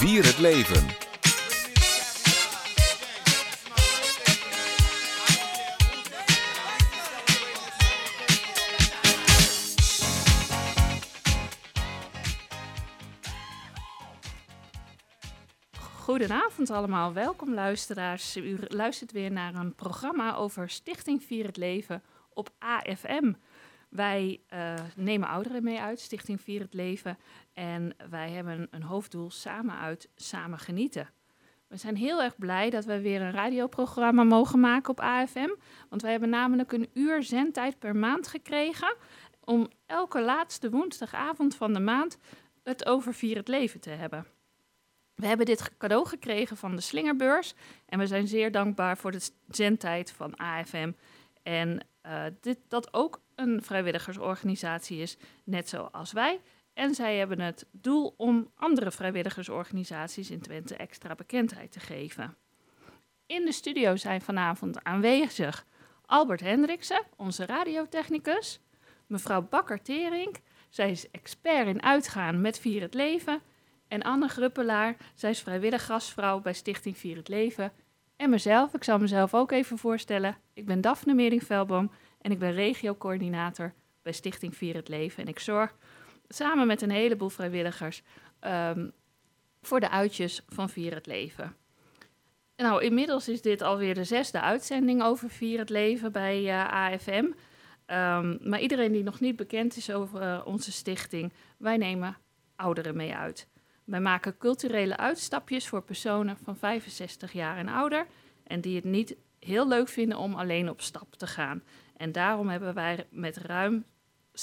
Vier het leven. Goedenavond allemaal, welkom luisteraars. U luistert weer naar een programma over Stichting Vier het Leven op AFM. Wij uh, nemen ouderen mee uit, Stichting Vier het Leven. En wij hebben een hoofddoel samen uit, samen genieten. We zijn heel erg blij dat we weer een radioprogramma mogen maken op AFM. Want wij hebben namelijk een uur zendtijd per maand gekregen om elke laatste woensdagavond van de maand het over Vier het Leven te hebben. We hebben dit cadeau gekregen van de Slingerbeurs en we zijn zeer dankbaar voor de zendtijd van AFM. En uh, dit, dat ook een vrijwilligersorganisatie is, net zoals wij. En zij hebben het doel om andere vrijwilligersorganisaties in Twente extra bekendheid te geven. In de studio zijn vanavond aanwezig Albert Hendriksen, onze radiotechnicus, mevrouw Bakker-Tering, zij is expert in uitgaan met Vier het Leven, en Anne Gruppelaar, zij is vrijwillig gastvrouw bij Stichting Vier het Leven. En mezelf, ik zal mezelf ook even voorstellen. Ik ben Daphne Mering-Velboom en ik ben regiocoördinator bij Stichting Vier het Leven. En ik zorg samen met een heleboel vrijwilligers um, voor de uitjes van Vier het Leven. Nou, inmiddels is dit alweer de zesde uitzending over Vier het Leven bij eh, AFM. Ehm, maar iedereen die nog niet bekend is over uh, onze stichting, wij nemen ouderen mee uit. Wij maken culturele uitstapjes voor personen van 65 jaar en ouder en die het niet heel leuk vinden om alleen op stap te gaan. En daarom hebben wij met ruim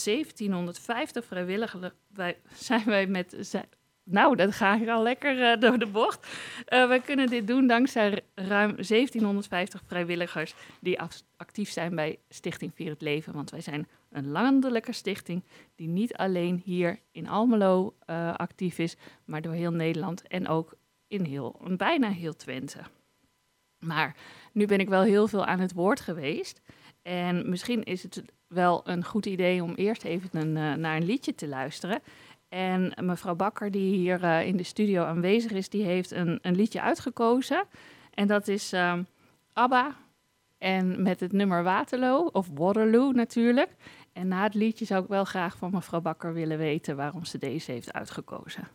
1750 vrijwilligers, wij, zijn wij met, nou, dat ga ik al lekker uh, door de bocht. Uh, wij kunnen dit doen dankzij ruim 1750 vrijwilligers die actief zijn bij Stichting Vier het Leven. Want wij zijn een landelijke stichting die niet alleen hier in Almelo uh, actief is, maar door heel Nederland en ook in heel, bijna heel Twente. Maar nu ben ik wel heel veel aan het woord geweest. En misschien is het wel een goed idee om eerst even een, uh, naar een liedje te luisteren. En mevrouw Bakker, die hier uh, in de studio aanwezig is, die heeft een, een liedje uitgekozen. En dat is uh, ABBA en met het nummer Waterloo, of Waterloo natuurlijk. En na het liedje zou ik wel graag van mevrouw Bakker willen weten waarom ze deze heeft uitgekozen.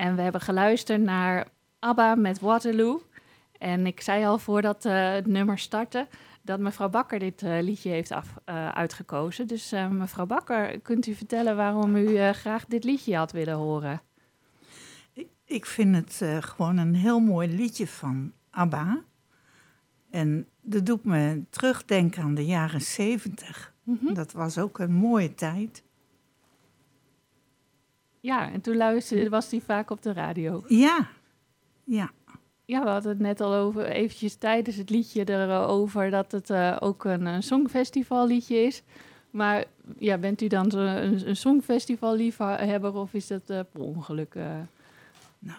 En we hebben geluisterd naar ABBA met Waterloo. En ik zei al voordat uh, het nummer startte dat mevrouw Bakker dit uh, liedje heeft af, uh, uitgekozen. Dus mevrouw Bakker, kunt u vertellen waarom u graag dit liedje had willen horen? Ik, ik vind het gewoon een heel mooi liedje van ABBA. En dat doet me terugdenken aan de jaren zeventig. Mm -hmm. Dat was ook een mooie tijd. Ja, en toen luisterde, was hij vaak op de radio. Ja, ja. Ja, we hadden het net al over, eventjes tijdens het liedje erover, dat het uh, ook een, een songfestivalliedje is. Maar ja, bent u dan een, een songfestivalliefhebber of is dat uh, per ongeluk? Uh... Nou,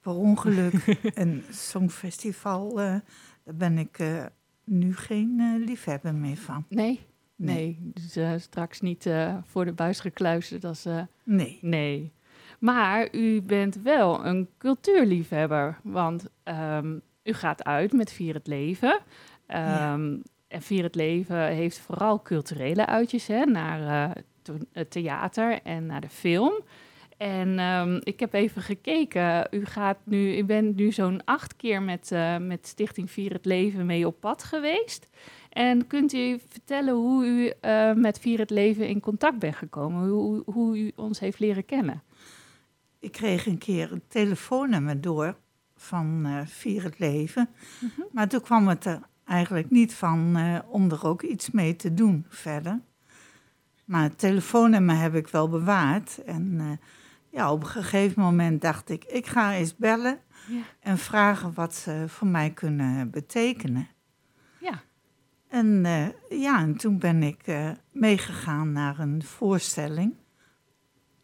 per ongeluk. een songfestival, daar ben ik nu geen liefhebber meer van. Nee? Nee, dus straks niet voor de buis gekluisterd als... nee. Nee. Maar u bent wel een cultuurliefhebber, want um, u gaat uit met Vier het Leven. Um, ja. En Vier het Leven heeft vooral culturele uitjes hè, naar uh, het theater en naar de film. En um, ik heb even gekeken. U, gaat nu, u bent nu zo'n acht keer met, uh, met Stichting Vier het Leven mee op pad geweest. En kunt u vertellen hoe u uh, met Vier het Leven in contact bent gekomen? Hoe, hoe u ons heeft leren kennen? Ik kreeg een keer een telefoonnummer door van uh, Vier het Leven. Mm -hmm. Maar toen kwam het er eigenlijk niet van uh, om er ook iets mee te doen verder. Maar het telefoonnummer heb ik wel bewaard. En ja, op een gegeven moment dacht ik, ik ga eens bellen ja. en vragen wat ze voor mij kunnen betekenen. En ja, en toen ben ik meegegaan naar een voorstelling.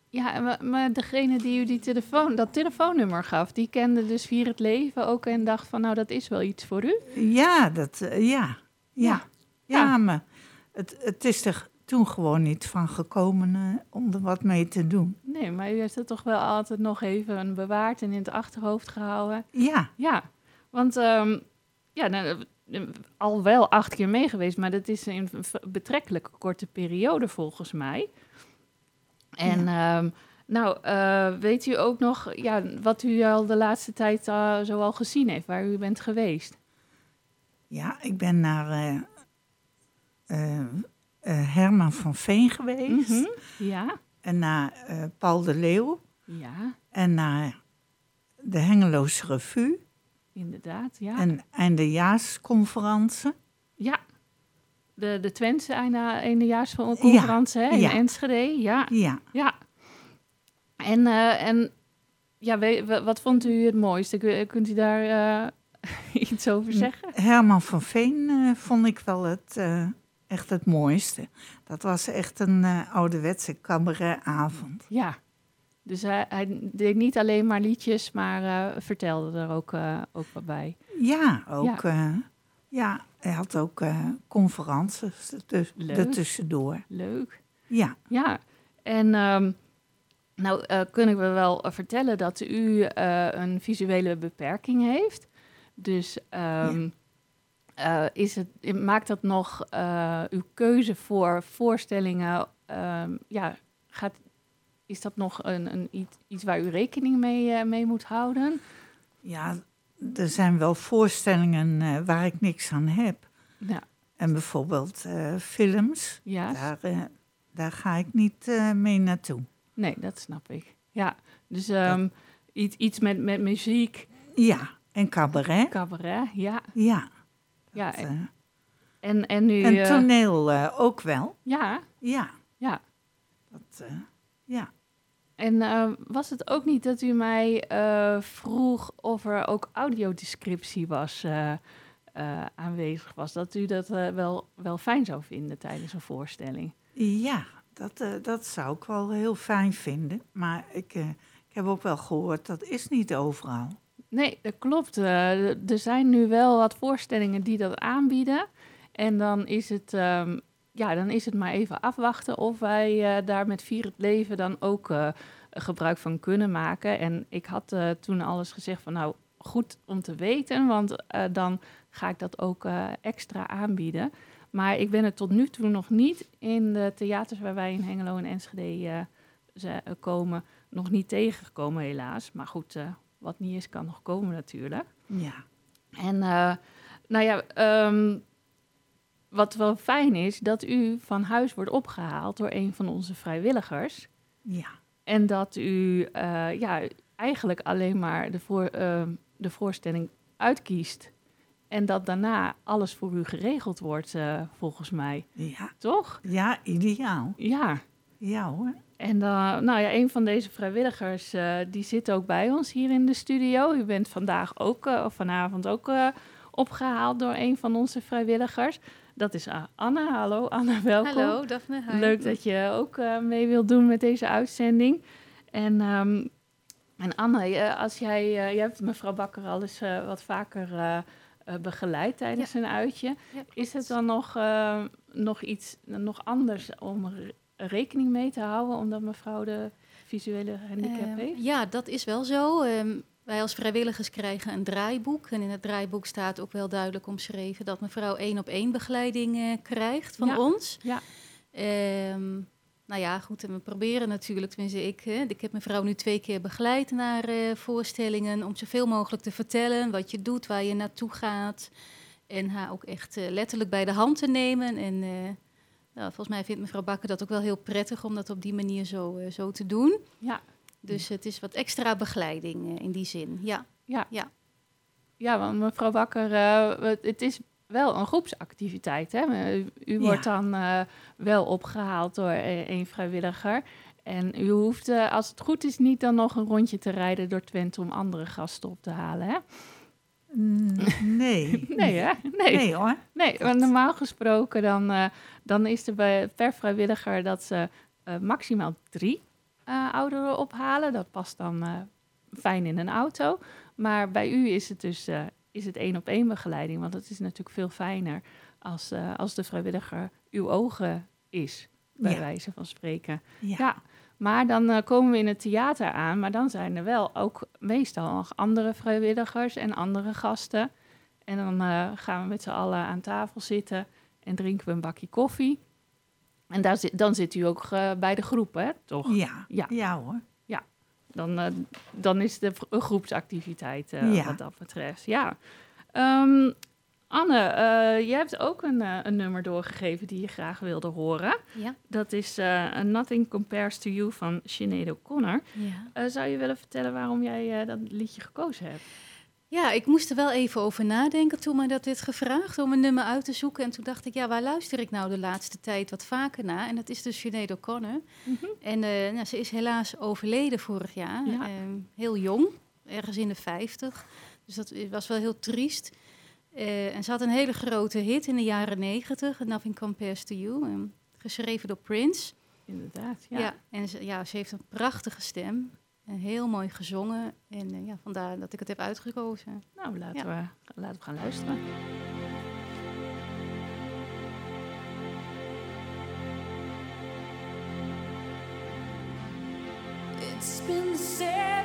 Ja, maar, degene die u die telefoon, dat telefoonnummer gaf, die kende dus Vier het Leven ook en dacht van, nou, dat is wel iets voor u? Ja, dat, uh, ja, ja, ja. Ja, maar het, het is er toen gewoon niet van gekomen om er wat mee te doen. Nee, maar u heeft het toch wel altijd nog even bewaard en in het achterhoofd gehouden? Ja. Ja, want um, ja, nou, al wel acht keer mee geweest, maar dat is in een betrekkelijk korte periode volgens mij. En ja. um, nou, uh, weet u ook nog ja, wat u al de laatste tijd uh, zoal gezien heeft, waar u bent geweest? Ja, ik ben naar uh, Herman van Veen geweest. Mm -hmm. Ja. En naar Paul de Leeuw. Ja. En naar de Hengeloze Revue. Inderdaad, ja. En eindejaarsconferentie. Ja, de, de Twentse eindejaarsconferentie ja. hè, in ja. Enschede. Ja. Ja. ja. En, uh, en ja, we, wat vond u het mooiste? Kunt u daar uh, iets over zeggen? Herman van Veen uh, vond ik wel het, echt het mooiste. Dat was echt een ouderwetse cabaretavond. Ja. Dus hij, hij, deed niet alleen maar liedjes, maar vertelde er ook, ook wat bij. Ja, ook. Ja. ja, hij had ook conferences dus ertussendoor. Leuk. Ja. Ja, en um, nou kunnen we wel vertellen dat u een visuele beperking heeft. Dus um, ja. is het, maakt dat nog uw keuze voor voorstellingen, um, ja, gaat, is dat nog een, een, iets, waar u rekening mee, mee moet houden? Ja, er zijn wel voorstellingen uh, waar ik niks aan heb. Ja. En bijvoorbeeld uh, films, ja. daar, daar ga ik niet mee naartoe. Nee, dat snap ik. Ja, dus um, iets, iets met, met muziek. Ja, en cabaret. Cabaret, ja. Ja. ja dat, en, en, en nu... En toneel ook wel. Ja. Ja. Ja. Dat, ja. En uh, was het ook niet dat u mij uh, vroeg of er ook audiodescriptie was, uh, aanwezig was? Dat u dat wel, wel fijn zou vinden tijdens een voorstelling? Ja, dat, dat zou ik wel heel fijn vinden. Maar ik, ik heb ook wel gehoord, dat is niet overal. Nee, dat klopt. er zijn nu wel wat voorstellingen die dat aanbieden. En dan is het um, ja, dan is het maar even afwachten of wij uh, daar met Vier het Leven dan ook uh, gebruik van kunnen maken. En ik had uh, toen alles gezegd van nou, goed om te weten, want dan ga ik dat ook extra aanbieden. Maar ik ben er tot nu toe nog niet in de theaters waar wij in Hengelo en Enschede komen, nog niet tegengekomen, helaas. Maar goed, wat niet is, kan nog komen natuurlijk. Ja. En nou ja, ehm, wat wel fijn is, dat u van huis wordt opgehaald door een van onze vrijwilligers. Ja. En dat u ja, eigenlijk alleen maar de, voor, ehm, de voorstelling uitkiest. En dat daarna alles voor u geregeld wordt, uh, volgens mij. Ja. Toch? Ja, ideaal. Ja. Ja hoor. En uh, nou ja, een van deze vrijwilligers, die zit ook bij ons hier in de studio. U bent vandaag ook, of vanavond ook opgehaald door een van onze vrijwilligers. Dat is Anne. Hallo Anne, welkom. Hallo Daphne. Hi. Leuk dat je ook mee wilt doen met deze uitzending. En um, en Anne, eh, als jij, uh, je hebt mevrouw Bakker al eens uh, wat vaker begeleid tijdens ja. een uitje. Ja, is het dan nog, nog iets nog anders om rekening mee te houden, omdat mevrouw de visuele handicap Ehm, heeft? Ja, dat is wel zo. Um, wij als vrijwilligers krijgen een draaiboek. En in het draaiboek staat ook wel duidelijk omschreven dat mevrouw één op één begeleiding krijgt van ja. ons. Ja. Um, nou ja, goed, en we proberen natuurlijk, tenminste ik, hè, ik heb mijn vrouw nu twee keer begeleid naar uh, voorstellingen, om zoveel mogelijk te vertellen wat je doet, waar je naartoe gaat. En haar ook echt uh, letterlijk bij de hand te nemen. En uh, nou, volgens mij vindt mevrouw Bakker dat ook wel heel prettig om dat op die manier zo, zo te doen. Ja. Dus het is wat extra begeleiding in die zin, ja. Ja, ja. ja want mevrouw Bakker, het is wel een groepsactiviteit. Hè? U, u wordt Ja. dan uh, wel opgehaald door e- een vrijwilliger. En u hoeft, uh, als het goed is, niet dan nog een rondje te rijden door Twente om andere gasten op te halen. Hè? Mm, Nee. Nee, hè? Nee. Nee hoor. Nee, want normaal gesproken dan, uh, dan is er bij, per vrijwilliger dat ze uh, maximaal drie uh, ouderen ophalen. Dat past dan uh, fijn in een auto. Maar bij u is het dus uh, is het één op één begeleiding. Want het is natuurlijk veel fijner als, als de vrijwilliger uw ogen is, bij Ja. wijze van spreken. Ja. Ja, maar dan komen we in het theater aan. Maar dan zijn er wel ook meestal nog andere vrijwilligers en andere gasten. En dan gaan we met z'n allen aan tafel zitten en drinken we een bakje koffie. En daar zit, dan zit u ook uh, bij de groep, hè? Toch? Ja. Ja. ja hoor. Dan, uh, dan is het een, een groepsactiviteit uh, Ja. wat dat betreft. Ja. Um, Anne, uh, jij hebt ook een, uh, een nummer doorgegeven die je graag wilde horen. Ja. Dat is uh, Nothing Compares to You van Sinead O'Connor. ja. Uh, zou je willen vertellen waarom jij uh, dat liedje gekozen hebt? Ja, ik moest er wel even over nadenken toen mij dat werd gevraagd om een nummer uit te zoeken. En toen dacht ik, ja, waar luister ik nou de laatste tijd wat vaker naar? En dat is dus Sinead O'Connor. Mm -hmm. En uh, nou, ze is helaas overleden vorig jaar, Ja. uh, heel jong, ergens in de 50. Dus dat was wel heel triest. Uh, en ze had een hele grote hit in de jaren 90, Nothing Compares to You, um, geschreven door Prince. Inderdaad, ja. Ja, en ze, ja, ze heeft een prachtige stem. En heel mooi gezongen. En uh, ja, vandaar dat ik het heb uitgekozen. Nou, laten, Ja. we, laten we gaan luisteren. It's been seven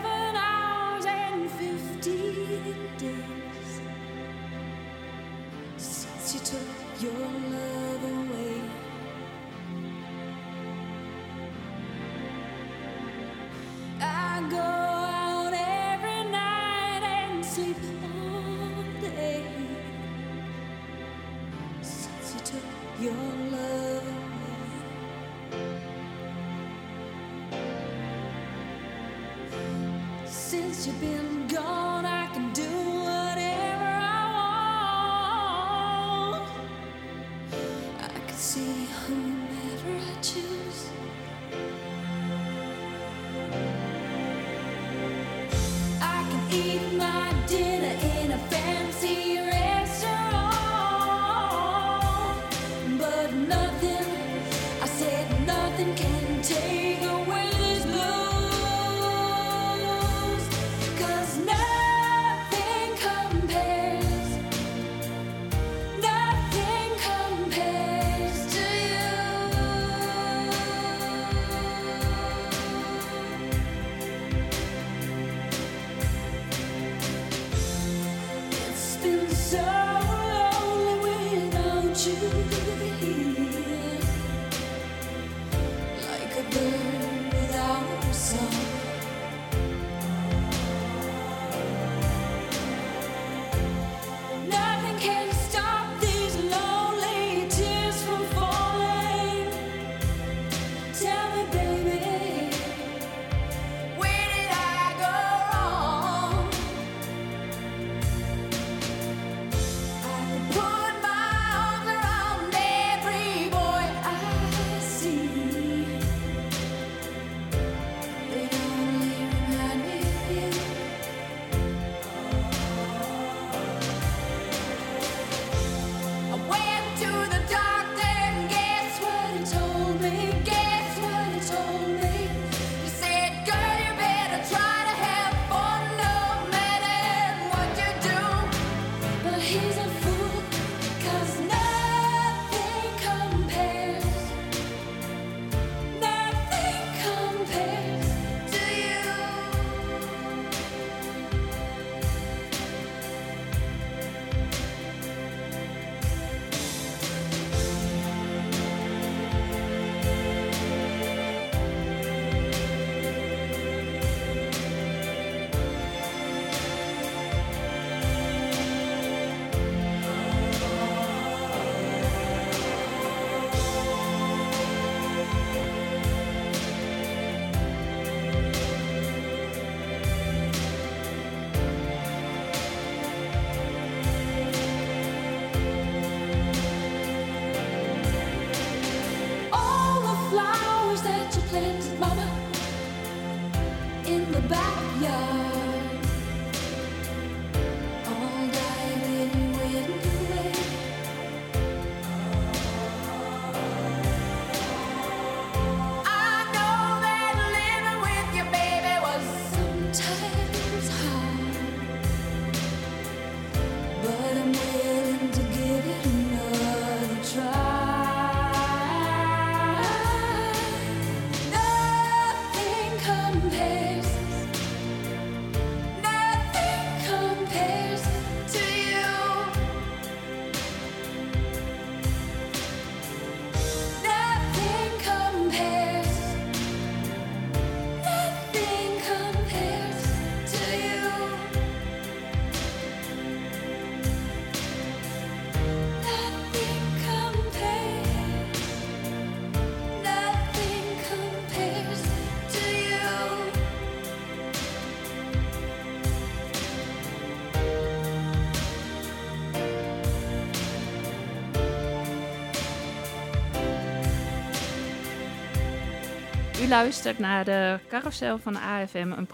luistert naar de Carousel van AFM. Een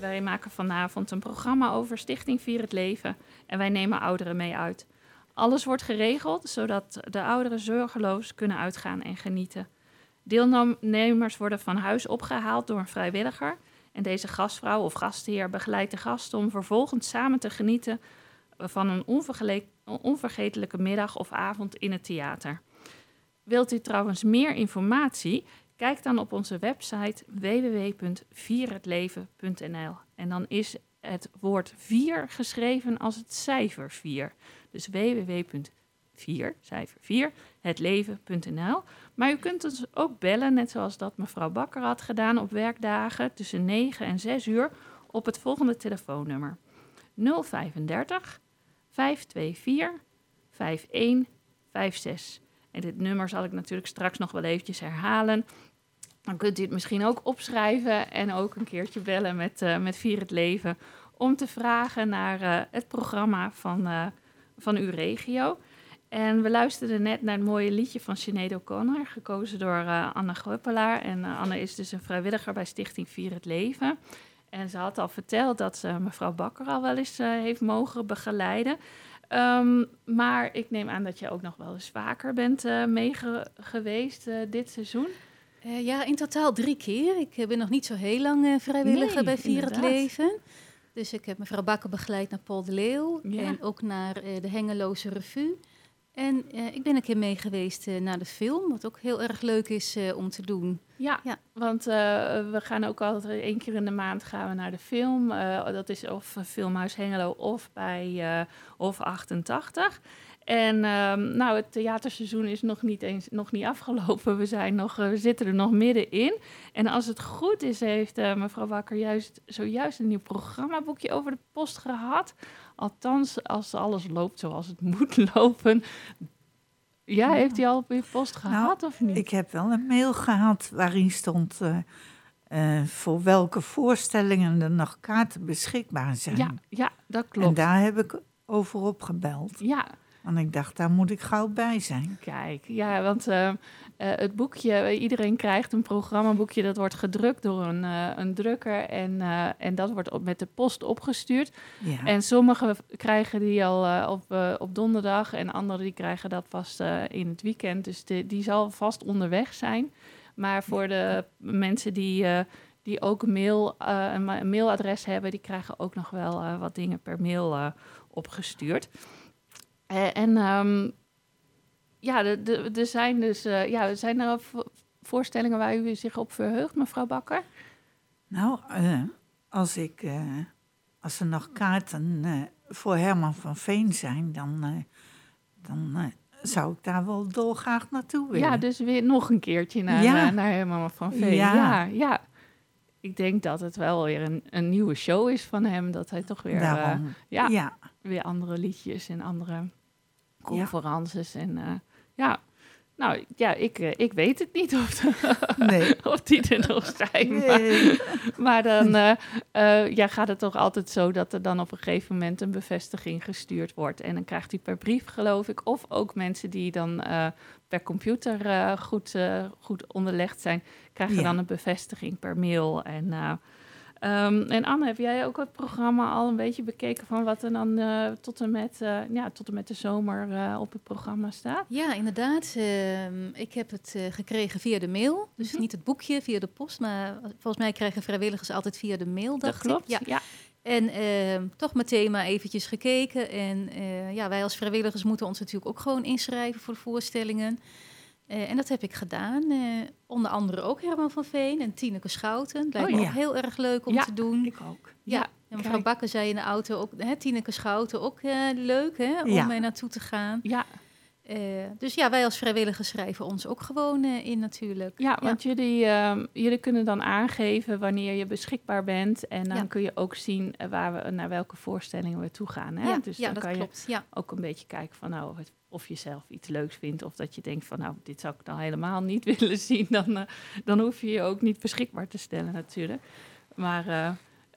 wij maken vanavond een programma over Stichting Vier het Leven. En wij nemen ouderen mee uit. Alles wordt geregeld zodat de ouderen zorgeloos kunnen uitgaan en genieten. Deelnemers worden van huis opgehaald door een vrijwilliger. En deze gastvrouw of gastheer begeleidt de gasten om vervolgens samen te genieten van een onvergetelijke middag of avond in het theater. Wilt u trouwens meer informatie? Kijk dan op onze website www.vierhetleven.nl. En dan is het woord 4 geschreven als het cijfer 4. Dus www.4, cijfer 4, hetleven.nl. Maar u kunt ons ook bellen, net zoals dat mevrouw Bakker had gedaan op werkdagen tussen 9 en 6 uur op het volgende telefoonnummer. 035 524 5156. En dit nummer zal ik natuurlijk straks nog wel eventjes herhalen. Dan kunt u het misschien ook opschrijven en ook een keertje bellen met, eh, met Vier het Leven. Om te vragen naar eh, het programma van, eh, van uw regio. En we luisterden net naar het mooie liedje van Sinead O'Connor, gekozen door Anne Gruppelaar. En Anne is dus een vrijwilliger bij Stichting Vier het Leven. En ze had al verteld dat ze mevrouw Bakker al wel eens heeft mogen begeleiden. Ehm, maar ik neem aan dat je ook nog wel eens vaker bent eh mee ge- geweest eh, dit seizoen. Eh, ja, in totaal drie keer. Ik eh, ben nog niet zo heel lang eh, vrijwilliger Nee, bij Vier het. Leven. Dus ik heb mevrouw Bakker begeleid naar Paul de Leeuw Ja. en ook naar eh, de Hengeloze Revue. En eh, ik ben een keer mee geweest eh, naar de film, wat ook heel erg leuk is eh, om te doen. Ja, Ja. want we gaan ook altijd één keer in de maand gaan we naar de film. Dat is of Filmhuis Hengelo of bij Hof 88. En ehm, nou, het theaterseizoen is nog niet eens nog niet afgelopen. We, zijn nog, we zitten er nog middenin. En als het goed is, heeft mevrouw Wakker juist zojuist een nieuw programmaboekje over de post gehad. Althans, als alles loopt zoals het moet lopen. Ja, heeft hij al op uw post gehad of niet? Ik heb wel een mail gehad waarin stond eh, eh, voor welke voorstellingen er nog kaarten beschikbaar zijn. Ja, ja, dat en klopt. daar heb ik over opgebeld. Ja, Want ik dacht, daar moet ik gauw bij zijn. kijk. Ja, want eh, eh, het boekje, iedereen krijgt een programmaboekje. Dat wordt gedrukt door een, eh, een drukker. En, eh, en dat wordt op, met de post opgestuurd. Ja. En sommigen krijgen die al op, op donderdag. En anderen die krijgen dat eh, in het weekend. Dus de, die zal vast onderweg zijn. Maar voor de mensen die, die ook een, mail, een ma- een mailadres hebben... die krijgen ook nog wel wat dingen per mail opgestuurd. Eh, en ehm, ja, de- de- er zijn dus eh, ja, zijn er vo- voorstellingen waar u zich op verheugt, mevrouw Bakker? Nou, eh, als, ik, eh, als er nog kaarten eh, voor Herman van Veen zijn, dan, eh, dan eh, zou ik daar wel dolgraag naartoe willen. Ja, dus weer nog een keertje naar, Ja. eh, naar Herman van Veen. Ja. Ja. ja, Ik denk dat het wel weer een, een nieuwe show is van hem. Dat hij toch weer, eh, Daarom. ja, ja. Weer andere liedjes en andere conferences. En eh, ja, Nou ja, ik, eh, ik weet het niet of, Nee. of die er nog zijn. Maar, Nee. maar dan eh, ja, gaat het toch altijd zo dat er dan op een gegeven moment een bevestiging gestuurd wordt. En dan krijgt hij per brief, geloof ik. Of ook mensen die dan per computer goed, goed onderlegd zijn, krijgen Ja. dan een bevestiging per mail. En, eh, ehm, en Anne, heb jij ook het programma al een beetje bekeken van wat er dan eh, tot, en met, eh, ja, tot en met de zomer eh, op het programma staat? Ja, inderdaad. Ehm, ik heb het gekregen via de mail. Dus Mhm. niet het boekje via de post, maar volgens mij krijgen vrijwilligers altijd via de mail, dacht dat klopt. ik. Ja. ja. En ehm, toch meteen maar eventjes gekeken. En ja, wij als vrijwilligers moeten ons natuurlijk ook gewoon inschrijven voor de voorstellingen. Eh, en dat heb ik gedaan. eh, onder andere ook Herman van Veen en Tineke Schouten. Lijkt Oh, me ja. ook heel erg leuk om Ja, te doen. Ik ook. Ja, en mevrouw. Bakker zei in de auto ook, hè, Tineke Schouten ook eh, leuk hè, om Ja. mee naartoe te gaan. ja. Eh, dus ja, wij als vrijwilligers schrijven ons ook gewoon eh, in natuurlijk. Ja, want Jullie, ehm, jullie kunnen dan aangeven wanneer je beschikbaar bent. En dan Ja. kun je ook zien eh, waar we, naar welke voorstellingen we toe gaan. Hè? Ja, dus dan dat kan klopt. Je ook een beetje kijken van nou, of je zelf iets leuks vindt. Of dat je denkt van nou, dit zou ik dan helemaal niet willen zien. Dan, dan hoef je je ook niet beschikbaar te stellen natuurlijk. Maar eh,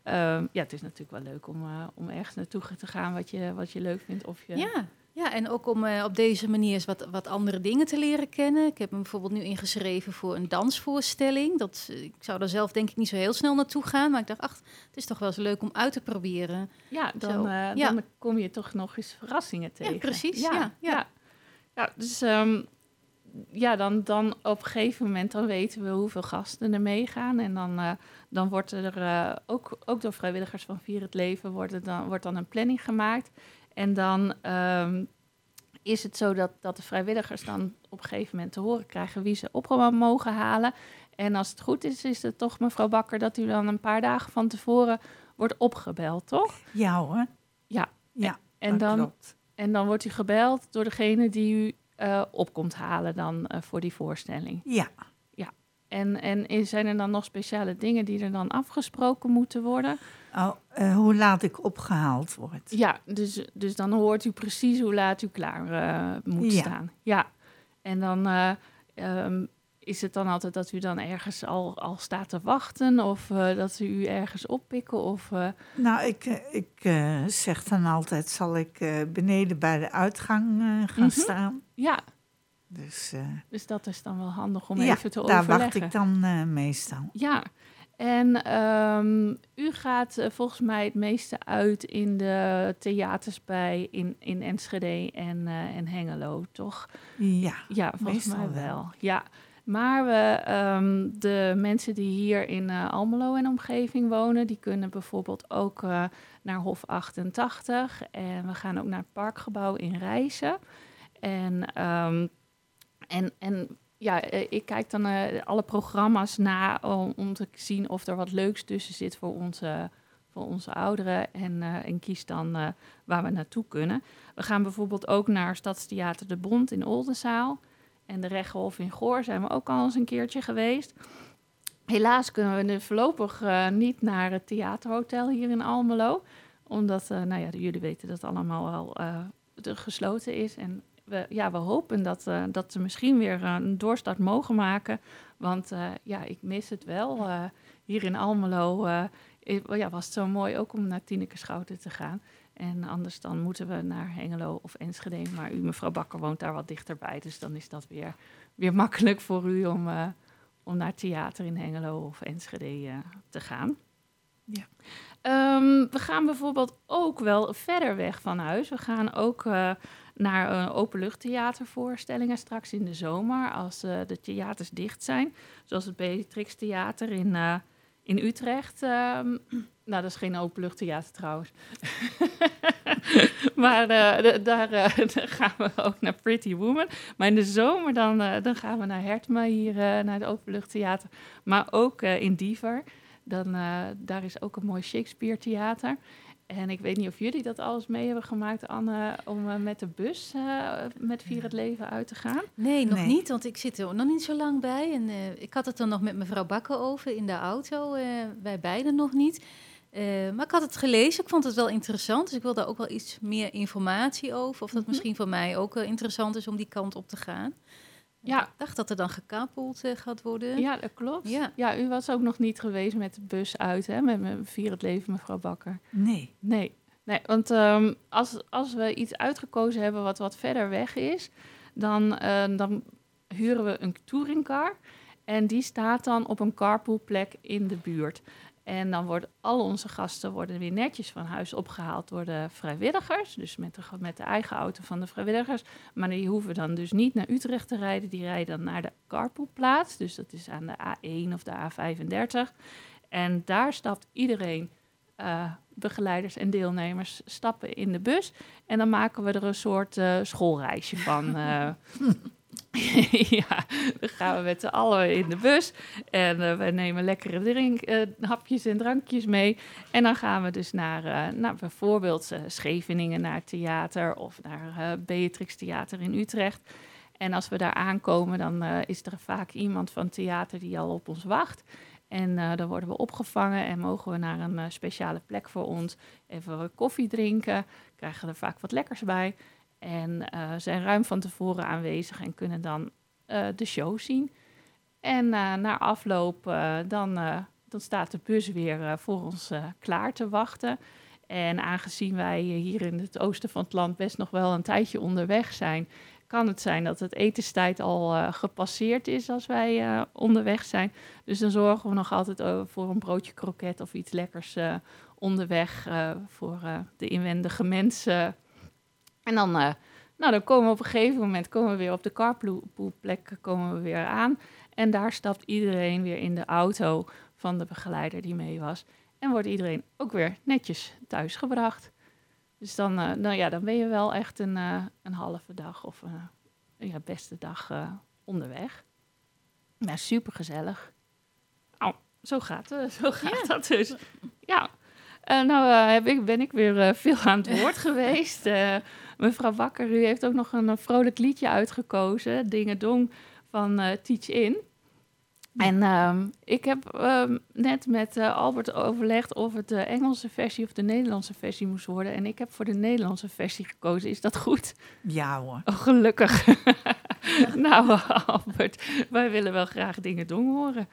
ehm, ja, het is natuurlijk wel leuk om, om ergens naartoe te gaan wat je, wat je leuk vindt. Of je, Ja. Ja, en ook om eh, op deze manier eens wat, wat andere dingen te leren kennen. Ik heb me bijvoorbeeld nu ingeschreven voor een dansvoorstelling. Dat, eh, ik zou daar zelf denk ik niet zo heel snel naartoe gaan. Maar ik dacht, ach, het is toch wel eens leuk om uit te proberen. Ja, dan, eh, ja. dan kom je toch nog eens verrassingen tegen. precies, Ja, ja, ja. ja. Ja, dus ehm, ja, dan, dan op een gegeven moment dan weten we hoeveel gasten er meegaan. En dan, dan wordt er ook, ook door vrijwilligers van Vier het Leven wordt, dan, wordt dan een planning gemaakt. En dan ehm, is het zo dat, dat de vrijwilligers dan op een gegeven moment te horen krijgen wie ze op mogen halen. En als het goed is, is het toch mevrouw Bakker dat u dan een paar dagen van tevoren wordt opgebeld, toch? Ja hoor. Ja. Ja, En dan, klopt. en dan wordt u gebeld door degene die u eh, op komt halen dan eh, voor die voorstelling. Ja. En, en zijn er dan nog speciale dingen die er dan afgesproken moeten worden? Oh, eh, hoe laat ik opgehaald word. Ja, dus, dus dan hoort u precies hoe laat u klaar eh, moet Ja. staan. Ja, en dan eh, ehm, is het dan altijd dat u dan ergens al, al staat te wachten... of dat ze u ergens oppikken of... Nou, ik, ik zeg dan altijd, zal ik beneden bij de uitgang gaan Mhm. staan. ja, Dus eh, dus dat is dan wel handig om ja, even te daar overleggen. wacht ik dan eh, meestal. Ja, en ehm, u gaat eh, volgens mij het meeste uit in de theaters bij in, in Enschede en, en Hengelo, toch? Ja, Ja, volgens mij wel. wel. Ja, maar we, ehm, de mensen die hier in Almelo en omgeving wonen, die kunnen bijvoorbeeld ook naar Hof 88. En we gaan ook naar het parkgebouw in Rijssen. En, ehm, en, en ja, eh, ik kijk dan eh, alle programma's na om, om te zien of er wat leuks tussen zit voor onze, voor onze ouderen. En, eh, en kies dan waar we naartoe kunnen. We gaan bijvoorbeeld ook naar Stadstheater De Bond in Oldenzaal. En de Rechthof in Goor zijn we ook al eens een keertje geweest. Helaas kunnen we voorlopig niet naar het theaterhotel hier in Almelo. Omdat, nou ja, jullie weten dat allemaal wel gesloten is. En we, ja, we hopen dat, eh, dat ze misschien weer eh, een doorstart mogen maken. Want eh, ja, ik mis het wel. hier in Almelo i- ja, was het zo mooi ook om naar Tineke Schouten te gaan. En anders dan moeten we naar Hengelo of Enschede. Maar u, mevrouw Bakker, woont daar wat dichterbij. Dus dan is dat weer, weer makkelijk voor u om, om naar theater in Hengelo of Enschede te gaan. Ja. Ehm, we gaan bijvoorbeeld ook wel verder weg van huis. We gaan ook naar uh, openluchttheatervoorstellingen straks in de zomer. Als eh, de theaters dicht zijn. Zoals het Beatrix Theater in, eh, in Utrecht. Ehm, nou, dat is geen openluchttheater trouwens. maar eh, daar, gaan we ook naar Pretty Woman. Maar in de zomer dan, dan gaan we naar Hertma hier, naar het openluchttheater. Maar ook in Diever. Dan, daar is ook een mooi Shakespeare theater. En ik weet niet of jullie dat alles mee hebben gemaakt, Anne, om eh, met de bus eh, met Vier het Leven uit te gaan. Nee, nog Nee. niet, want ik zit er nog niet zo lang bij. En eh, ik had het er nog met mevrouw Bakker over in de auto. eh, wij beiden nog niet. Eh, maar ik had het gelezen, ik vond het wel interessant. Dus ik wil daar ook wel iets meer informatie over. Of dat Mhm. misschien voor mij ook interessant is om die kant op te gaan. Ja, Ik dacht dat er dan gekapeld eh, gaat worden. ja, dat klopt. Ja. Ja. u was ook nog niet geweest met de bus uit, hè? Met mijn Vier het Leven, mevrouw Bakker. Nee. Nee, nee want ehm, als, als we iets uitgekozen hebben wat wat verder weg is, dan, eh, dan huren we een touringcar. En die staat dan op een carpoolplek in de buurt. En dan worden al onze gasten worden weer netjes van huis opgehaald door de vrijwilligers. Dus met de, met de eigen auto van de vrijwilligers. Maar die hoeven dan dus niet naar Utrecht te rijden. Die rijden dan naar de carpoolplaats. Dus dat is aan de A1 of de A35. En daar stapt iedereen, eh, begeleiders en deelnemers, stappen in de bus. En dan maken we er een soort eh, schoolreisje van. eh. ja, dan gaan we met z'n allen in de bus. En eh, we nemen lekkere drink, eh, hapjes en drankjes mee. En dan gaan we dus naar, naar bijvoorbeeld Scheveningen, naar het theater of naar Beatrix Theater in Utrecht. En als we daar aankomen, dan is er vaak iemand van theater die al op ons wacht. En dan worden we opgevangen en mogen we naar een speciale plek voor ons. Even koffie drinken, krijgen er vaak wat lekkers bij. En eh, zijn ruim van tevoren aanwezig en kunnen dan eh, de show zien. En eh, na afloop, dan, dan staat de bus weer voor ons klaar te wachten. En aangezien wij hier in het oosten van het land best nog wel een tijdje onderweg zijn, kan het zijn dat het etenstijd al gepasseerd is als wij onderweg zijn. Dus dan zorgen we nog altijd voor een broodje kroket of iets lekkers onderweg voor de inwendige mensen. En dan, eh, nou, dan komen we op een gegeven moment komen we weer op de carpoolplek komen we weer aan. En daar stapt iedereen weer in de auto van de begeleider die mee was. En wordt iedereen ook weer netjes thuisgebracht. Dus dan, eh, nou ja, dan ben je wel echt een, eh, een halve dag of een ja, beste dag onderweg. Ja, super gezellig. Oh, zo gaat, zo gaat dat dus. Ja, nou eh, heb ik, ben ik weer eh, veel aan het woord geweest. Eh, mevrouw Bakker, u heeft ook nog een, eh, vrolijk liedje uitgekozen. Dingedong van eh, Teach In. En ehm, ik heb ehm, net met eh, Albert overlegd of het de Engelse versie of de Nederlandse versie moest worden. En ik heb voor de Nederlandse versie gekozen. Is dat goed? Ja hoor. Oh, gelukkig. nou, Albert, wij willen wel graag dingen dong horen.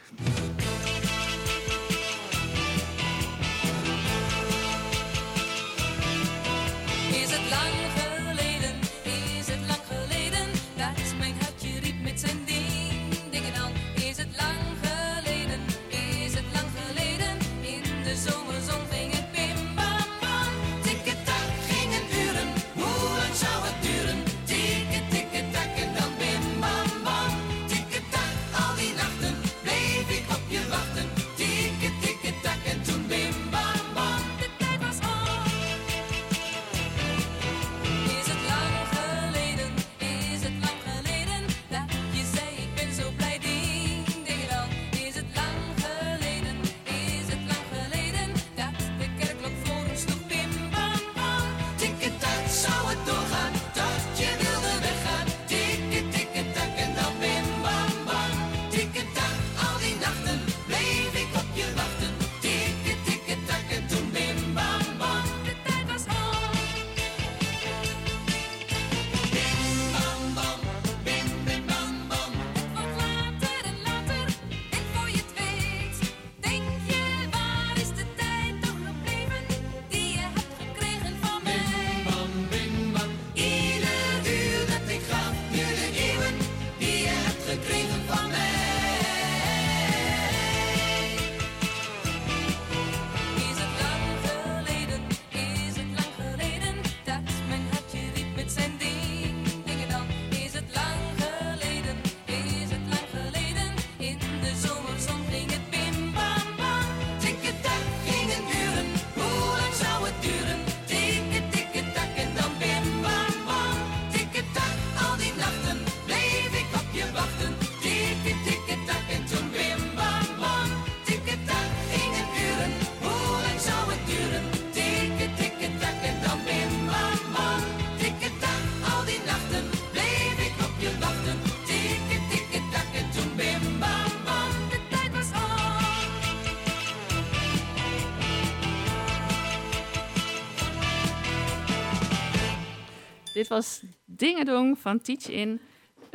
Was Dingedong van Teach In.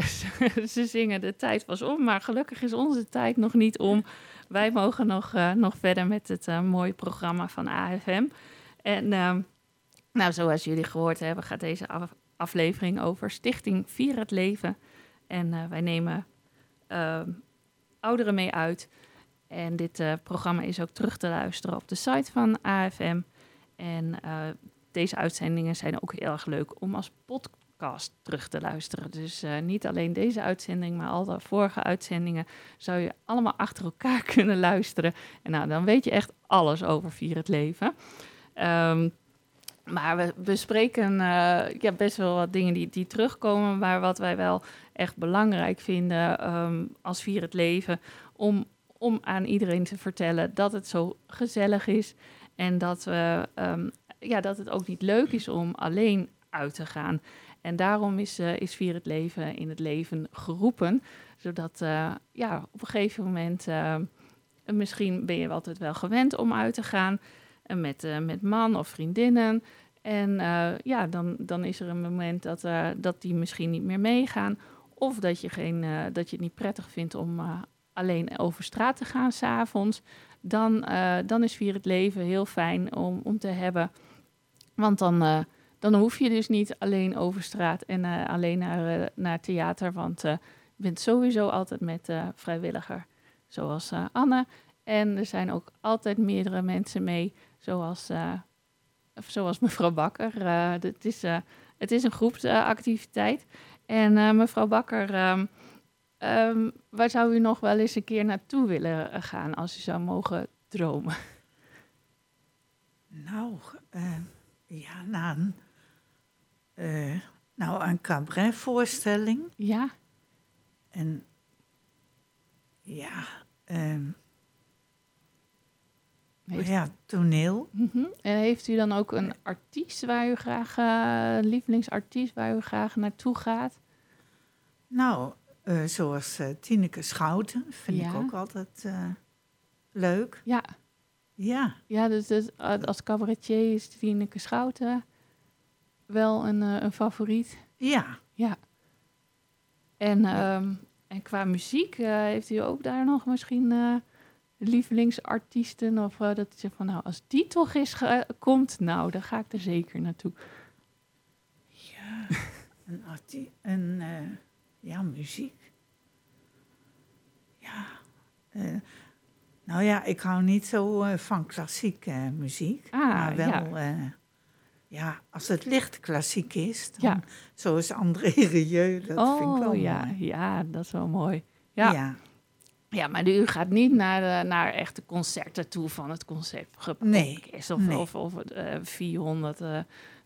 ze zingen de tijd was om, maar gelukkig is onze tijd nog niet om. Wij mogen nog, eh, nog verder met het eh, mooie programma van AFM. En ehm, nou, zoals jullie gehoord hebben, gaat deze af- aflevering over Stichting Vier het Leven. En eh, wij nemen ehm, ouderen mee uit. En dit programma is ook terug te luisteren op de site van AFM. En deze uitzendingen zijn ook heel erg leuk om als podcast terug te luisteren. Dus eh, niet alleen deze uitzending, maar al de vorige uitzendingen zou je allemaal achter elkaar kunnen luisteren. En nou, dan weet je echt alles over Vier het Leven. Ehm, maar we bespreken eh, ja, best wel wat dingen die, die terugkomen. Maar wat wij wel echt belangrijk vinden ehm, als Vier het Leven... Om, om aan iedereen te vertellen dat het zo gezellig is... en dat, we, ehm, ja, dat het ook niet leuk is om alleen uit te gaan. En daarom is, eh, is Vier het Leven in het leven geroepen. Zodat eh, ja, op een gegeven moment... eh, misschien ben je altijd wel gewend om uit te gaan... met, met man of vriendinnen... En ja, dan, dan is er een moment dat, dat die misschien niet meer meegaan. Of dat je, geen, dat je het niet prettig vindt om alleen over straat te gaan s'avonds. Dan, dan is Vier het Leven heel fijn om, om te hebben. Want dan, eh, dan hoef je dus niet alleen over straat en eh, alleen naar, eh, naar theater. Want je bent sowieso altijd met vrijwilliger, zoals Anne. En er zijn ook altijd meerdere mensen mee, zoals, zoals mevrouw Bakker. Het, is, het is een groepsactiviteit. en mevrouw Bakker, ehm, ehm, waar zou u nog wel eens een keer naartoe willen gaan als u zou mogen dromen? Nou, ja, na een, eh, nou, een cabaretvoorstelling. Ja, En ja, ehm, Heeft- ja, toneel. Mhm. En heeft u dan ook een artiest waar u graag, een lievelingsartiest waar u graag naartoe gaat? Nou, eh, zoals eh, Tineke Schouten vind ik ook altijd leuk. Ja, Ja, ja dus, dus, eh, als cabaretier is Tineke Schouten wel een, eh, een favoriet. ja. Ja. En, ehm, en qua muziek, eh, heeft u ook daar nog misschien eh, lievelingsartiesten? Of dat u zegt van, nou, als die toch ge- komt, nou, dan ga ik er zeker naartoe. Ja, een artie en eh, ja, muziek. Ja. Eh, nou ja, ik hou niet zo eh, van klassieke muziek. Ah, maar wel, ja. ja. ja, als het licht klassiek is, dan, Ja. zoals André Rieu, dat vind ik wel Oh, ja, mooi. ja, dat is wel mooi. Ja. ja. Ja, maar u gaat niet naar, naar echte concerten toe van het concertorkest Nee, of, nee. of, of het eh 400, eh,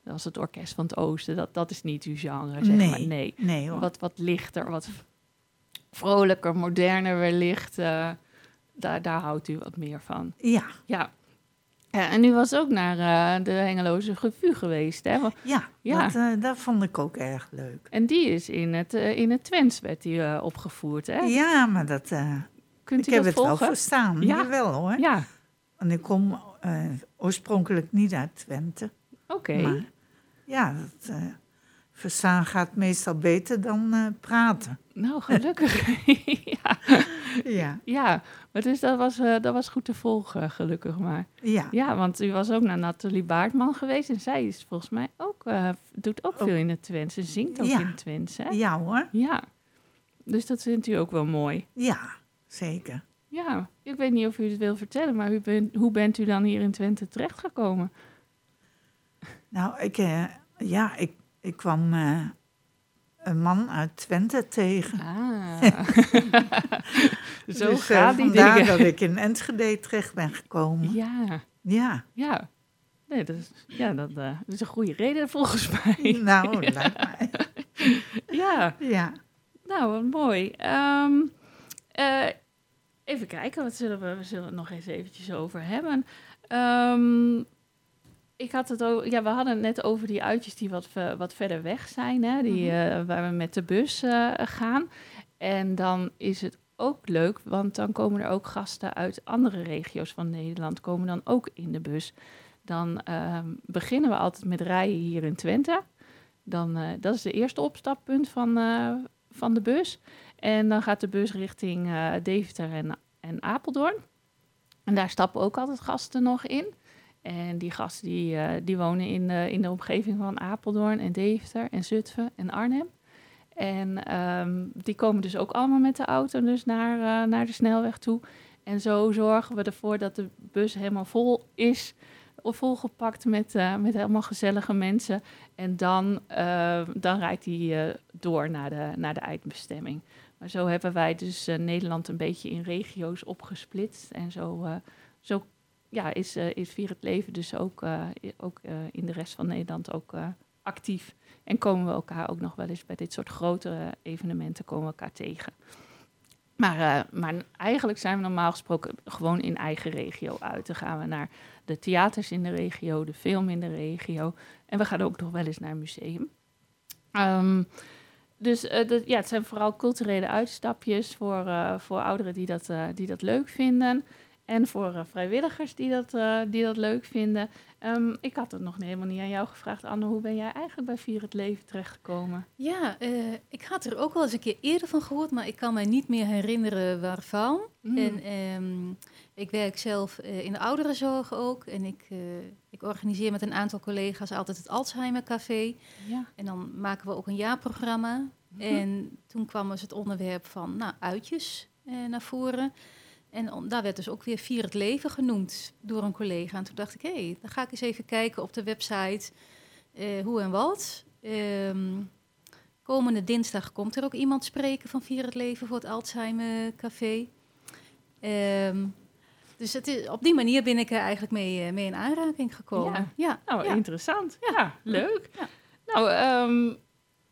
dat is het orkest van het oosten. Dat, dat is niet uw genre, zeg nee, maar. Nee, nee hoor. wat, wat lichter, wat vrolijker, moderner wellicht. Eh daar, daar houdt u wat meer van. Ja, Ja. ja en u was ook naar eh, de Hengeloze Revue geweest, hè? Want- ja, Ja. Dat, eh, dat vond ik ook erg leuk. En die is in het, eh, in het Twents werd die eh, opgevoerd, hè? Ja, maar dat, eh, Kunt ik u heb dat het wel verstaan. Ja. Jawel hoor. Ja, En ik kom eh, oorspronkelijk niet uit Twente. oké. Ja, dat, eh, verstaan gaat meestal beter dan eh, praten. Nou, gelukkig. ja. Ja, ja, maar dus dat was, eh, dat was goed te volgen, gelukkig maar. ja. Ja, want u was ook naar Nathalie Baartman geweest. En zij is volgens mij ook, eh, doet ook Ook. veel in het Twents. Ze zingt ook Ja. in het Twents, hè? ja hoor. Ja. Dus dat vindt u ook wel mooi. Ja, zeker. Ja, ik weet niet of u het wil vertellen, maar bent, hoe bent u dan hier in Twente terechtgekomen? Nou, ik, eh, ja, ik, ik kwam eh, een man uit Twente tegen. Ah. Zo dus, eh, die vandaar dingen. dat ik in Enschede terecht ben gekomen. Ja, Ja, ja. Nee, dat is, ja, dat, eh, dat is een goede reden volgens mij. nou, lijkt mij. ja. Ja. Nou, wat mooi. Ehm, eh, even kijken, wat zullen we, we zullen het nog eens eventjes over hebben. Ehm, ik had het over, ja, we hadden het net over die uitjes die wat, ve- wat verder weg zijn, hè, die, Mhm. eh, waar we met de bus eh, gaan. En dan is het ook leuk, want dan komen er ook gasten uit andere regio's van Nederland, komen dan ook in de bus. Dan ehm, beginnen we altijd met rijden hier in Twente. Dan, eh, dat is de eerste opstappunt van, eh, van de bus. En dan gaat de bus richting eh, Deventer en, en Apeldoorn. En daar stappen ook altijd gasten nog in. En die gasten die, eh, die wonen in de, in de omgeving van Apeldoorn en Deventer en Zutphen en Arnhem. En ehm, die komen dus ook allemaal met de auto dus naar, eh, naar de snelweg toe. En zo zorgen we ervoor dat de bus helemaal vol is, of volgepakt met, eh, met helemaal gezellige mensen. En dan, eh, dan rijdt eh, door naar de, naar de eindbestemming. Maar zo hebben wij dus eh, Nederland een beetje in regio's opgesplitst. En zo, eh, zo ja, is, eh, is Vier het Leven dus ook, eh, ook eh, in de rest van Nederland ook actief. En komen we elkaar ook nog wel eens bij dit soort grotere evenementen komen we elkaar tegen. Maar, maar eigenlijk zijn we normaal gesproken gewoon in eigen regio uit. Dan gaan we naar de theaters in de regio, de film in de regio. En we gaan ook nog wel eens naar een museum. Ehm, dus ja, het zijn vooral culturele uitstapjes voor, voor ouderen die dat, die dat leuk vinden. En voor eh, vrijwilligers die dat, eh, die dat leuk vinden. Ehm, ik had het nog helemaal niet aan jou gevraagd, Anne. Hoe ben jij eigenlijk bij Vier het Leven terechtgekomen? Ja, eh, ik had er ook wel eens een keer eerder van gehoord, maar ik kan mij niet meer herinneren waarvan. Mm. En ehm, ik werk zelf in de ouderenzorg ook. En ik, ik organiseer met een aantal collega's altijd het Alzheimer Café. Ja. En dan maken we ook een jaarprogramma. En toen kwam dus het onderwerp van nou, uitjes naar voren. En om- daar werd dus ook weer Vier het Leven genoemd door een collega. En toen dacht ik, hé, hey, dan ga ik eens even kijken op de website eh, hoe en wat. Ehm, komende dinsdag komt er ook iemand spreken van Vier het Leven voor het Alzheimer Café. Ehm, dus het is, op die manier ben ik er eigenlijk mee, eh, mee in aanraking gekomen. Ja. Ja, Nou, ja. interessant. Ja, leuk. Nou, ehm,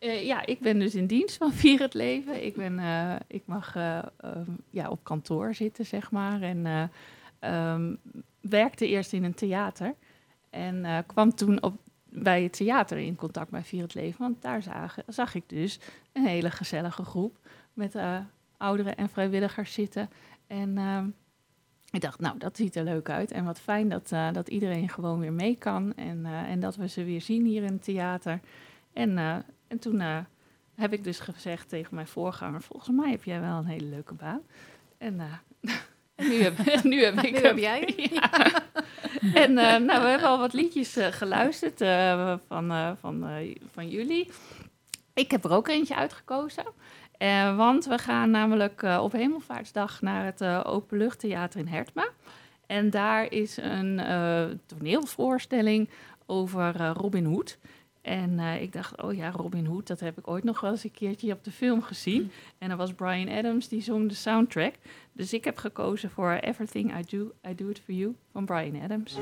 eh, ja, ik ben dus in dienst van Vier het Leven. Ik, ben, eh, ik mag eh, ehm, ja, op kantoor zitten, zeg maar. En eh, ehm, werkte eerst in een theater. En kwam toen op, bij het theater in contact met Vier het Leven. Want daar zag, zag ik dus een hele gezellige groep met ouderen en vrijwilligers zitten. En ehm, ik dacht, nou, dat ziet er leuk uit. En wat fijn dat, dat iedereen gewoon weer mee kan. En, en dat we ze weer zien hier in het theater. En, en toen eh, heb ik dus gezegd tegen mijn voorganger... volgens mij heb jij wel een hele leuke baan. En, eh, nu, heb, nu heb ik Nu heb jij. Ja. En eh, nou, we hebben al wat liedjes geluisterd van, van, van jullie. Ik heb er ook eentje uitgekozen. Want we gaan namelijk op Hemelvaartsdag naar het Openluchttheater in Hertma. En daar is een toneelvoorstelling over Robin Hood. En eh, ik dacht, oh ja, Robin Hood, dat heb ik ooit nog wel eens een keertje op de film gezien. En dat was Brian Adams, die zong de soundtrack. Dus ik heb gekozen voor Everything I Do, I Do It For You van Brian Adams.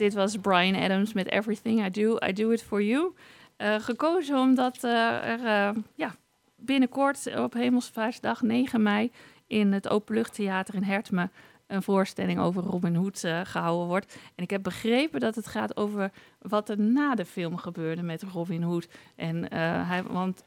Dit was Brian Adams met Everything I Do, I Do It For You. Eh, gekozen omdat eh, er eh, ja, binnenkort op Hemelsvaartsdag 9 mei in het Openluchttheater in Hertme een voorstelling over Robin Hood eh, gehouden wordt. En ik heb begrepen dat het gaat over wat er na de film gebeurde met Robin Hood. En hij, want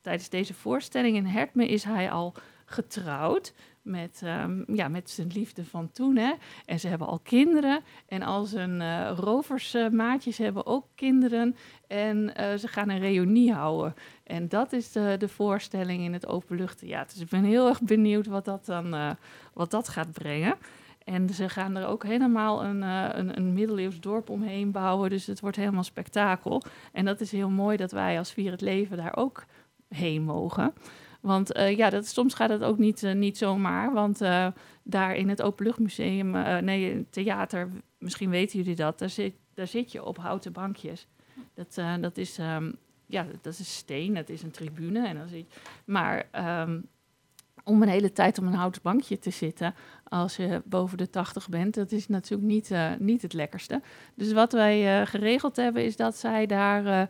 tijdens deze voorstelling in Hertme is hij al getrouwd met, ehm, ja, met zijn liefde van toen. Hè? En ze hebben al kinderen. En al zijn eh roversmaatjes hebben ook kinderen. En eh, ze gaan een reunie houden. En dat is de, de voorstelling in het openluchttheater. Dus ik ben heel erg benieuwd wat dat dan eh, wat dat gaat brengen. En ze gaan er ook helemaal een, een, een middeleeuws dorp omheen bouwen. Dus het wordt helemaal spektakel. En dat is heel mooi dat wij als Vier het Leven daar ook heen mogen. Want eh, ja, dat, soms gaat het ook niet, eh, niet zomaar. Want eh, daar in het Openluchtmuseum, nee, theater, misschien weten jullie dat, daar zit, daar zit je op houten bankjes. Dat, dat is, ehm, ja, dat is steen, dat is een tribune. En dan zit, maar ehm, om een hele tijd op een houten bankje te zitten als je boven de 80 bent, dat is natuurlijk niet, niet het lekkerste. Dus wat wij geregeld hebben, is dat zij daar eh,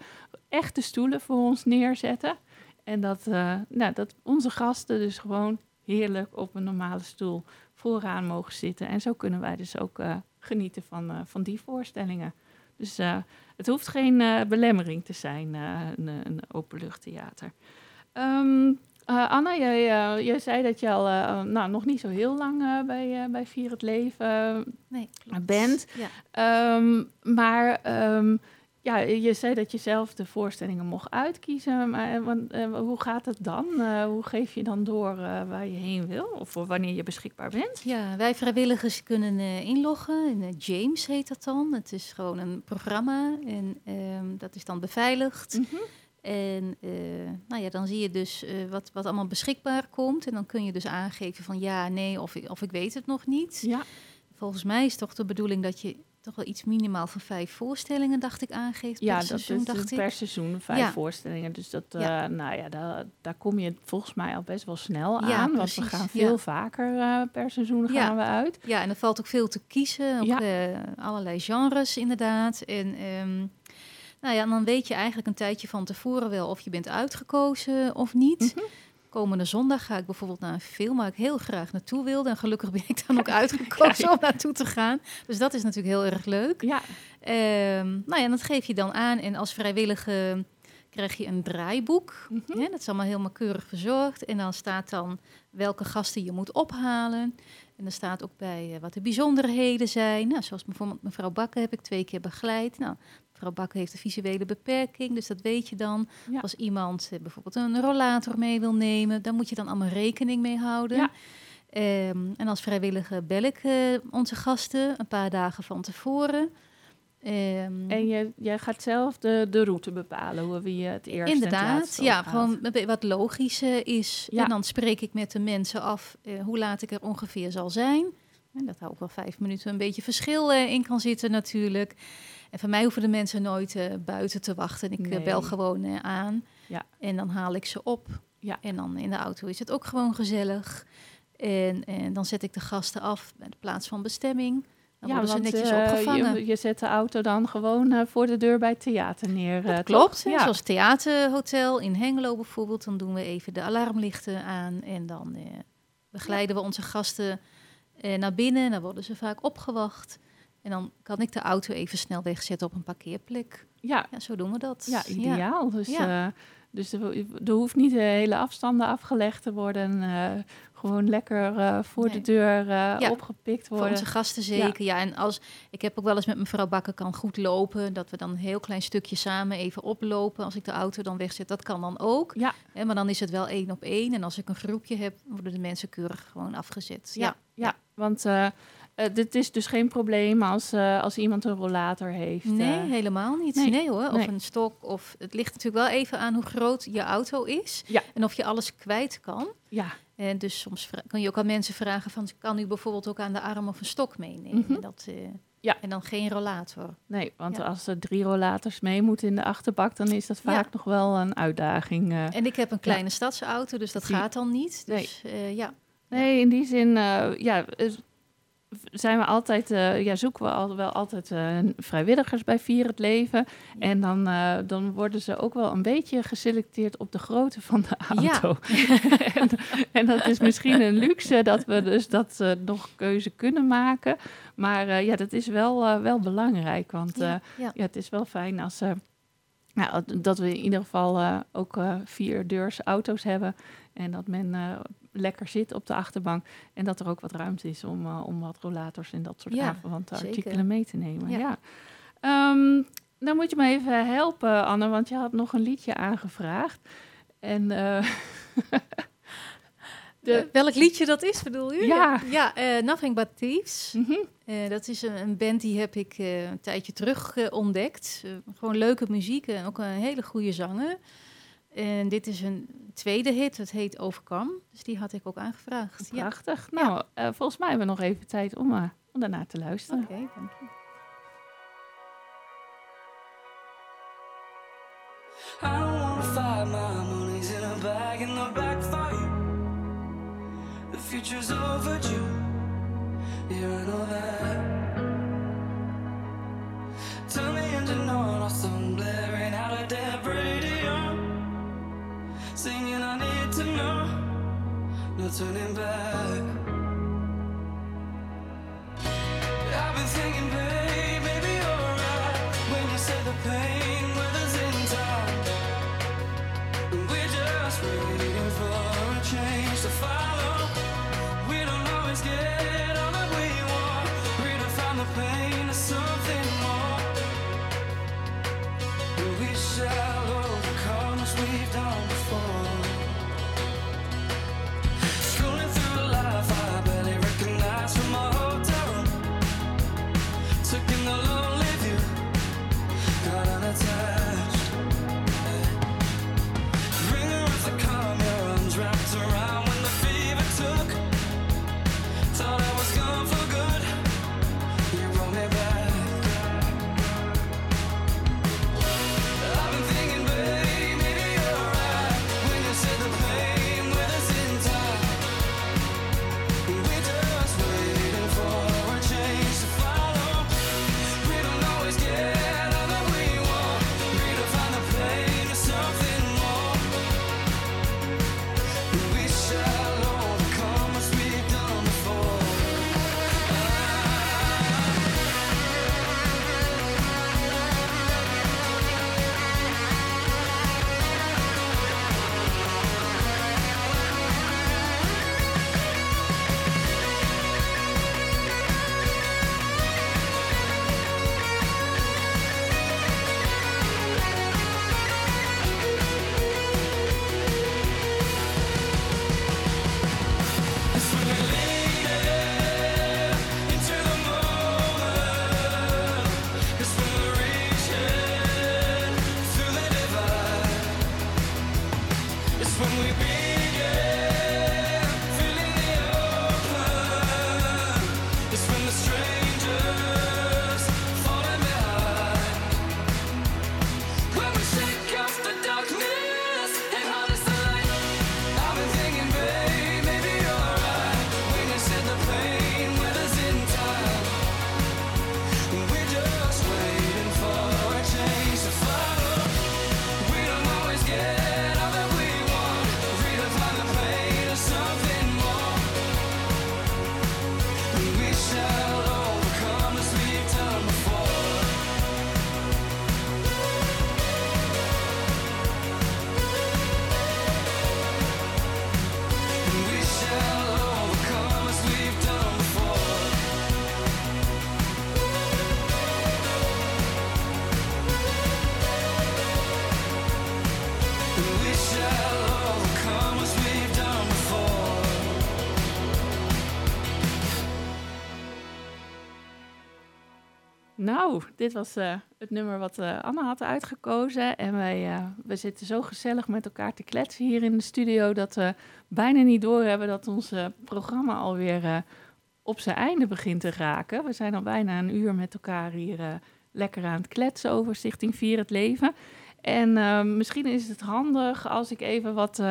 echte stoelen voor ons neerzetten. En dat, eh, nou, dat onze gasten dus gewoon heerlijk op een normale stoel vooraan mogen zitten. En zo kunnen wij dus ook eh, genieten van, eh, van die voorstellingen. Dus het hoeft geen belemmering te zijn, een, een openluchttheater. Ehm eh, Anna, jij, jij zei dat je al nou, nog niet zo heel lang bij, bij Vier het Leven Nee, bent. Ja. Ehm, maar ehm, ja, je zei dat je zelf de voorstellingen mocht uitkiezen. Maar eh, want, eh, hoe gaat het dan? Eh, hoe geef je dan door waar je heen wil? Of voor wanneer je beschikbaar bent? Ja, wij vrijwilligers kunnen inloggen. En, James heet dat dan. Het is gewoon een programma en ehm, dat is dan beveiligd. En eh, nou ja, dan zie je dus wat, wat allemaal beschikbaar komt. En dan kun je dus aangeven van ja, nee of, ik- of ik weet het nog niet. Ja, Volgens mij is toch de bedoeling dat je toch wel iets minimaal van vijf voorstellingen, dacht ik, aangeeft per ja dat seizoen, is dacht ik. per seizoen vijf Ja. voorstellingen. Dus dat, Ja. eh, nou ja, daar, daar kom je volgens mij al best wel snel Ja, aan. Want we gaan veel vaker eh, per seizoen gaan we uit. Ja, en er valt ook veel te kiezen. Ja. eh, allerlei genres inderdaad. En ehm, nou ja, en dan weet je eigenlijk een tijdje van tevoren wel of je bent uitgekozen of niet. Mhm. Komende zondag ga ik bijvoorbeeld naar een film waar ik heel graag naartoe wilde. En gelukkig ben ik dan ook uitgekozen om naartoe te gaan. Dus dat is natuurlijk heel erg leuk. Ja, Ehm, nou ja, dat geef je dan aan. En als vrijwillige krijg je een draaiboek. Hè, dat is allemaal helemaal keurig verzorgd. En dan staat dan welke gasten je moet ophalen. En er staat ook bij eh, wat de bijzonderheden zijn. Nou, zoals bijvoorbeeld mevrouw Bakker heb ik twee keer begeleid. Nou, Bakker heeft een visuele beperking, dus dat weet je dan. Ja. Als iemand eh, bijvoorbeeld een rollator mee wil nemen, dan moet je dan allemaal rekening mee houden. Ja. Ehm, en als vrijwilliger bel ik eh, onze gasten een paar dagen van tevoren. Ehm, en je, jij gaat zelf de, de route bepalen, hoe wie je het eerst het Inderdaad, ja, gewoon wat logisch is. Ja. En dan spreek ik met de mensen af eh, hoe laat ik er ongeveer zal zijn. En dat daar ook wel vijf minuten een beetje verschil in kan zitten natuurlijk. En voor mij hoeven de mensen nooit eh, buiten te wachten. Ik eh, Nee. bel gewoon eh, aan Ja. en dan haal ik ze op. Ja. En dan in de auto is het ook gewoon gezellig. En, en dan zet ik de gasten af bij de plaats van bestemming. Dan worden ze netjes opgevangen. Je, je zet de auto dan gewoon voor de deur bij het theater neer. Dat klopt. Ja. Zoals Theaterhotel in Hengelo bijvoorbeeld. Dan doen we even de alarmlichten aan. En dan begeleiden we onze gasten naar binnen. Dan worden ze vaak opgewacht. En dan kan ik de auto even snel wegzetten op een parkeerplek. ja, Ja, zo doen we dat. ja, ideaal. Dus, Ja. eh, dus er, er hoeft niet de hele afstanden afgelegd te worden. eh, gewoon lekker eh, voor de deur eh, Ja, opgepikt Voor worden. onze gasten zeker. Ja. en als ik heb ook wel eens met mevrouw Bakker kan goed lopen. Dat we dan een heel klein stukje samen even oplopen. Als ik de auto dan wegzet, dat kan dan ook. Ja. Hè, maar dan is het wel één op één. En als ik een groepje heb, worden de mensen keurig gewoon afgezet. Ja, ja, want eh, dit is dus geen probleem als, eh, als iemand een rollator heeft. Nee, eh. helemaal niet. nee, Nee, hoor. Of nee. een stok. Of het ligt natuurlijk wel even aan hoe groot je auto is. Ja. En of je alles kwijt kan. ja, En dus soms kan je ook aan mensen vragen van... kan u bijvoorbeeld ook aan de arm of een stok meenemen? Mhm. dat, Ja. En dan geen rollator. nee, want Ja. als er drie rollators mee moeten in de achterbak, dan is dat Ja. vaak nog wel een uitdaging. En ik heb een kleine stadsauto, dus dat gaat dan niet. Dus eh, ja. Nee, in die zin, ja, zijn we altijd, eh, ja, zoeken we al, wel altijd eh, vrijwilligers bij Vier het Leven. En dan, eh, dan worden ze ook wel een beetje geselecteerd op de grootte van de Ja. auto. en, en dat is misschien een luxe dat we dus dat nog keuze kunnen maken. Maar ja, dat is wel, wel belangrijk. Want Ja, het is wel fijn als eh, ja, dat we in ieder geval eh, ook eh vier deurs auto's hebben. En dat men eh, lekker zit op de achterbank. En dat er ook wat ruimte is om, om wat rollators en dat soort Ja, artikelen mee te nemen. Ja. Ja. Ehm, dan moet je me even helpen, Anne, want je had nog een liedje aangevraagd. En de, Eh, welk liedje dat is, bedoel u? Ja. Ja, Nothing But Thieves. Eh, dat is een, een band die heb ik eh, een tijdje terug ontdekt. Gewoon leuke muziek en ook een hele goede zanger. En dit is een tweede hit, het heet Overkam. Dus die had ik ook aangevraagd. Ja. Prachtig. Nou, eh, volgens mij hebben we nog even tijd om, eh, om daarna te luisteren. Oké, dank je. I don't wanna fight, my money's in a bag in the. The future's overdue. I know that. Turn the engine on, awesome blaring out a dead radio. Singing, I need to know. No turning back. Dit was eh, het nummer wat eh, Anne had uitgekozen. En wij eh, we zitten zo gezellig met elkaar te kletsen hier in de studio... dat we bijna niet doorhebben dat ons programma alweer op zijn einde begint te raken. We zijn al bijna een uur met elkaar hier lekker aan het kletsen over Stichting Vier het Leven. En misschien is het handig als ik even wat,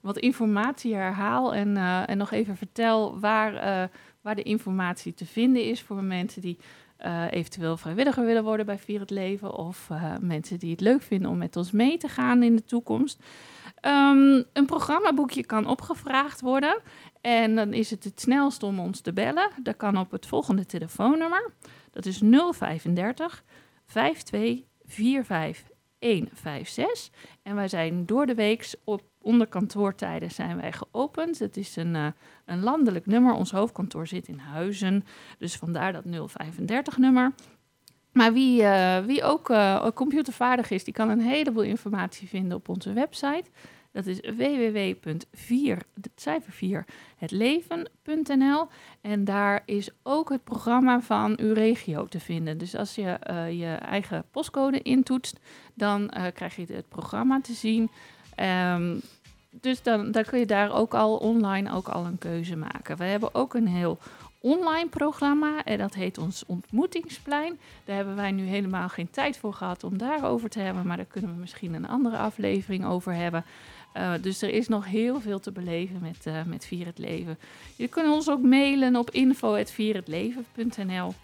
wat informatie herhaal... En, en nog even vertel waar waar de informatie te vinden is voor mensen die eh, eventueel vrijwilliger willen worden bij Vier het Leven of eh, mensen die het leuk vinden om met ons mee te gaan in de toekomst. Ehm, een programmaboekje kan opgevraagd worden en dan is het het snelst om ons te bellen. Dat kan op het volgende telefoonnummer. Dat is 035 52 45 156. En wij zijn door de week op onder kantoortijden zijn wij geopend. Het is een, eh, een landelijk nummer. Ons hoofdkantoor zit in Huizen. Dus vandaar dat 035 nummer. Maar wie, eh, wie ook eh, computervaardig is, die kan een heleboel informatie vinden op onze website. Dat is www.4, het cijfer 4, hetleven.nl. En daar is ook het programma van uw regio te vinden. Dus als je je eigen postcode intoetst, dan krijg je het programma te zien. Ehm, dus dan, kun je daar ook al online ook al een keuze maken. We hebben ook een heel online programma en dat heet ons Ontmoetingsplein. Daar hebben wij nu helemaal geen tijd voor gehad om daarover te hebben, maar daar kunnen we misschien een andere aflevering over hebben. Uh, dus er is nog heel veel te beleven met, uh, met Vier het Leven. Je kunt ons ook mailen op info.vierhetleven.nl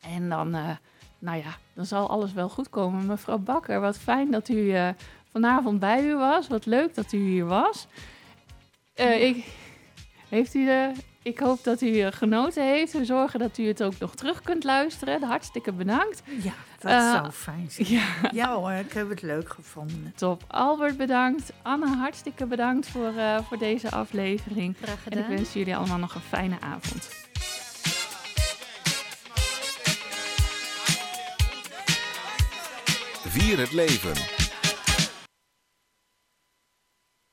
En dan, uh, nou ja, dan zal alles wel goed komen. Mevrouw Bakker, wat fijn dat u vanavond bij u was. Wat leuk dat u hier was. ik, heeft u de, ik hoop dat u genoten heeft. We zorgen dat u het ook nog terug kunt luisteren. Hartstikke bedankt. Ja, dat uh, zou fijn zijn. Ja. ja hoor, ik heb het leuk gevonden. Top. Albert bedankt. Anne, hartstikke bedankt voor, uh, voor deze aflevering. Graag gedaan. En ik wens jullie allemaal nog een fijne avond. Vier het leven.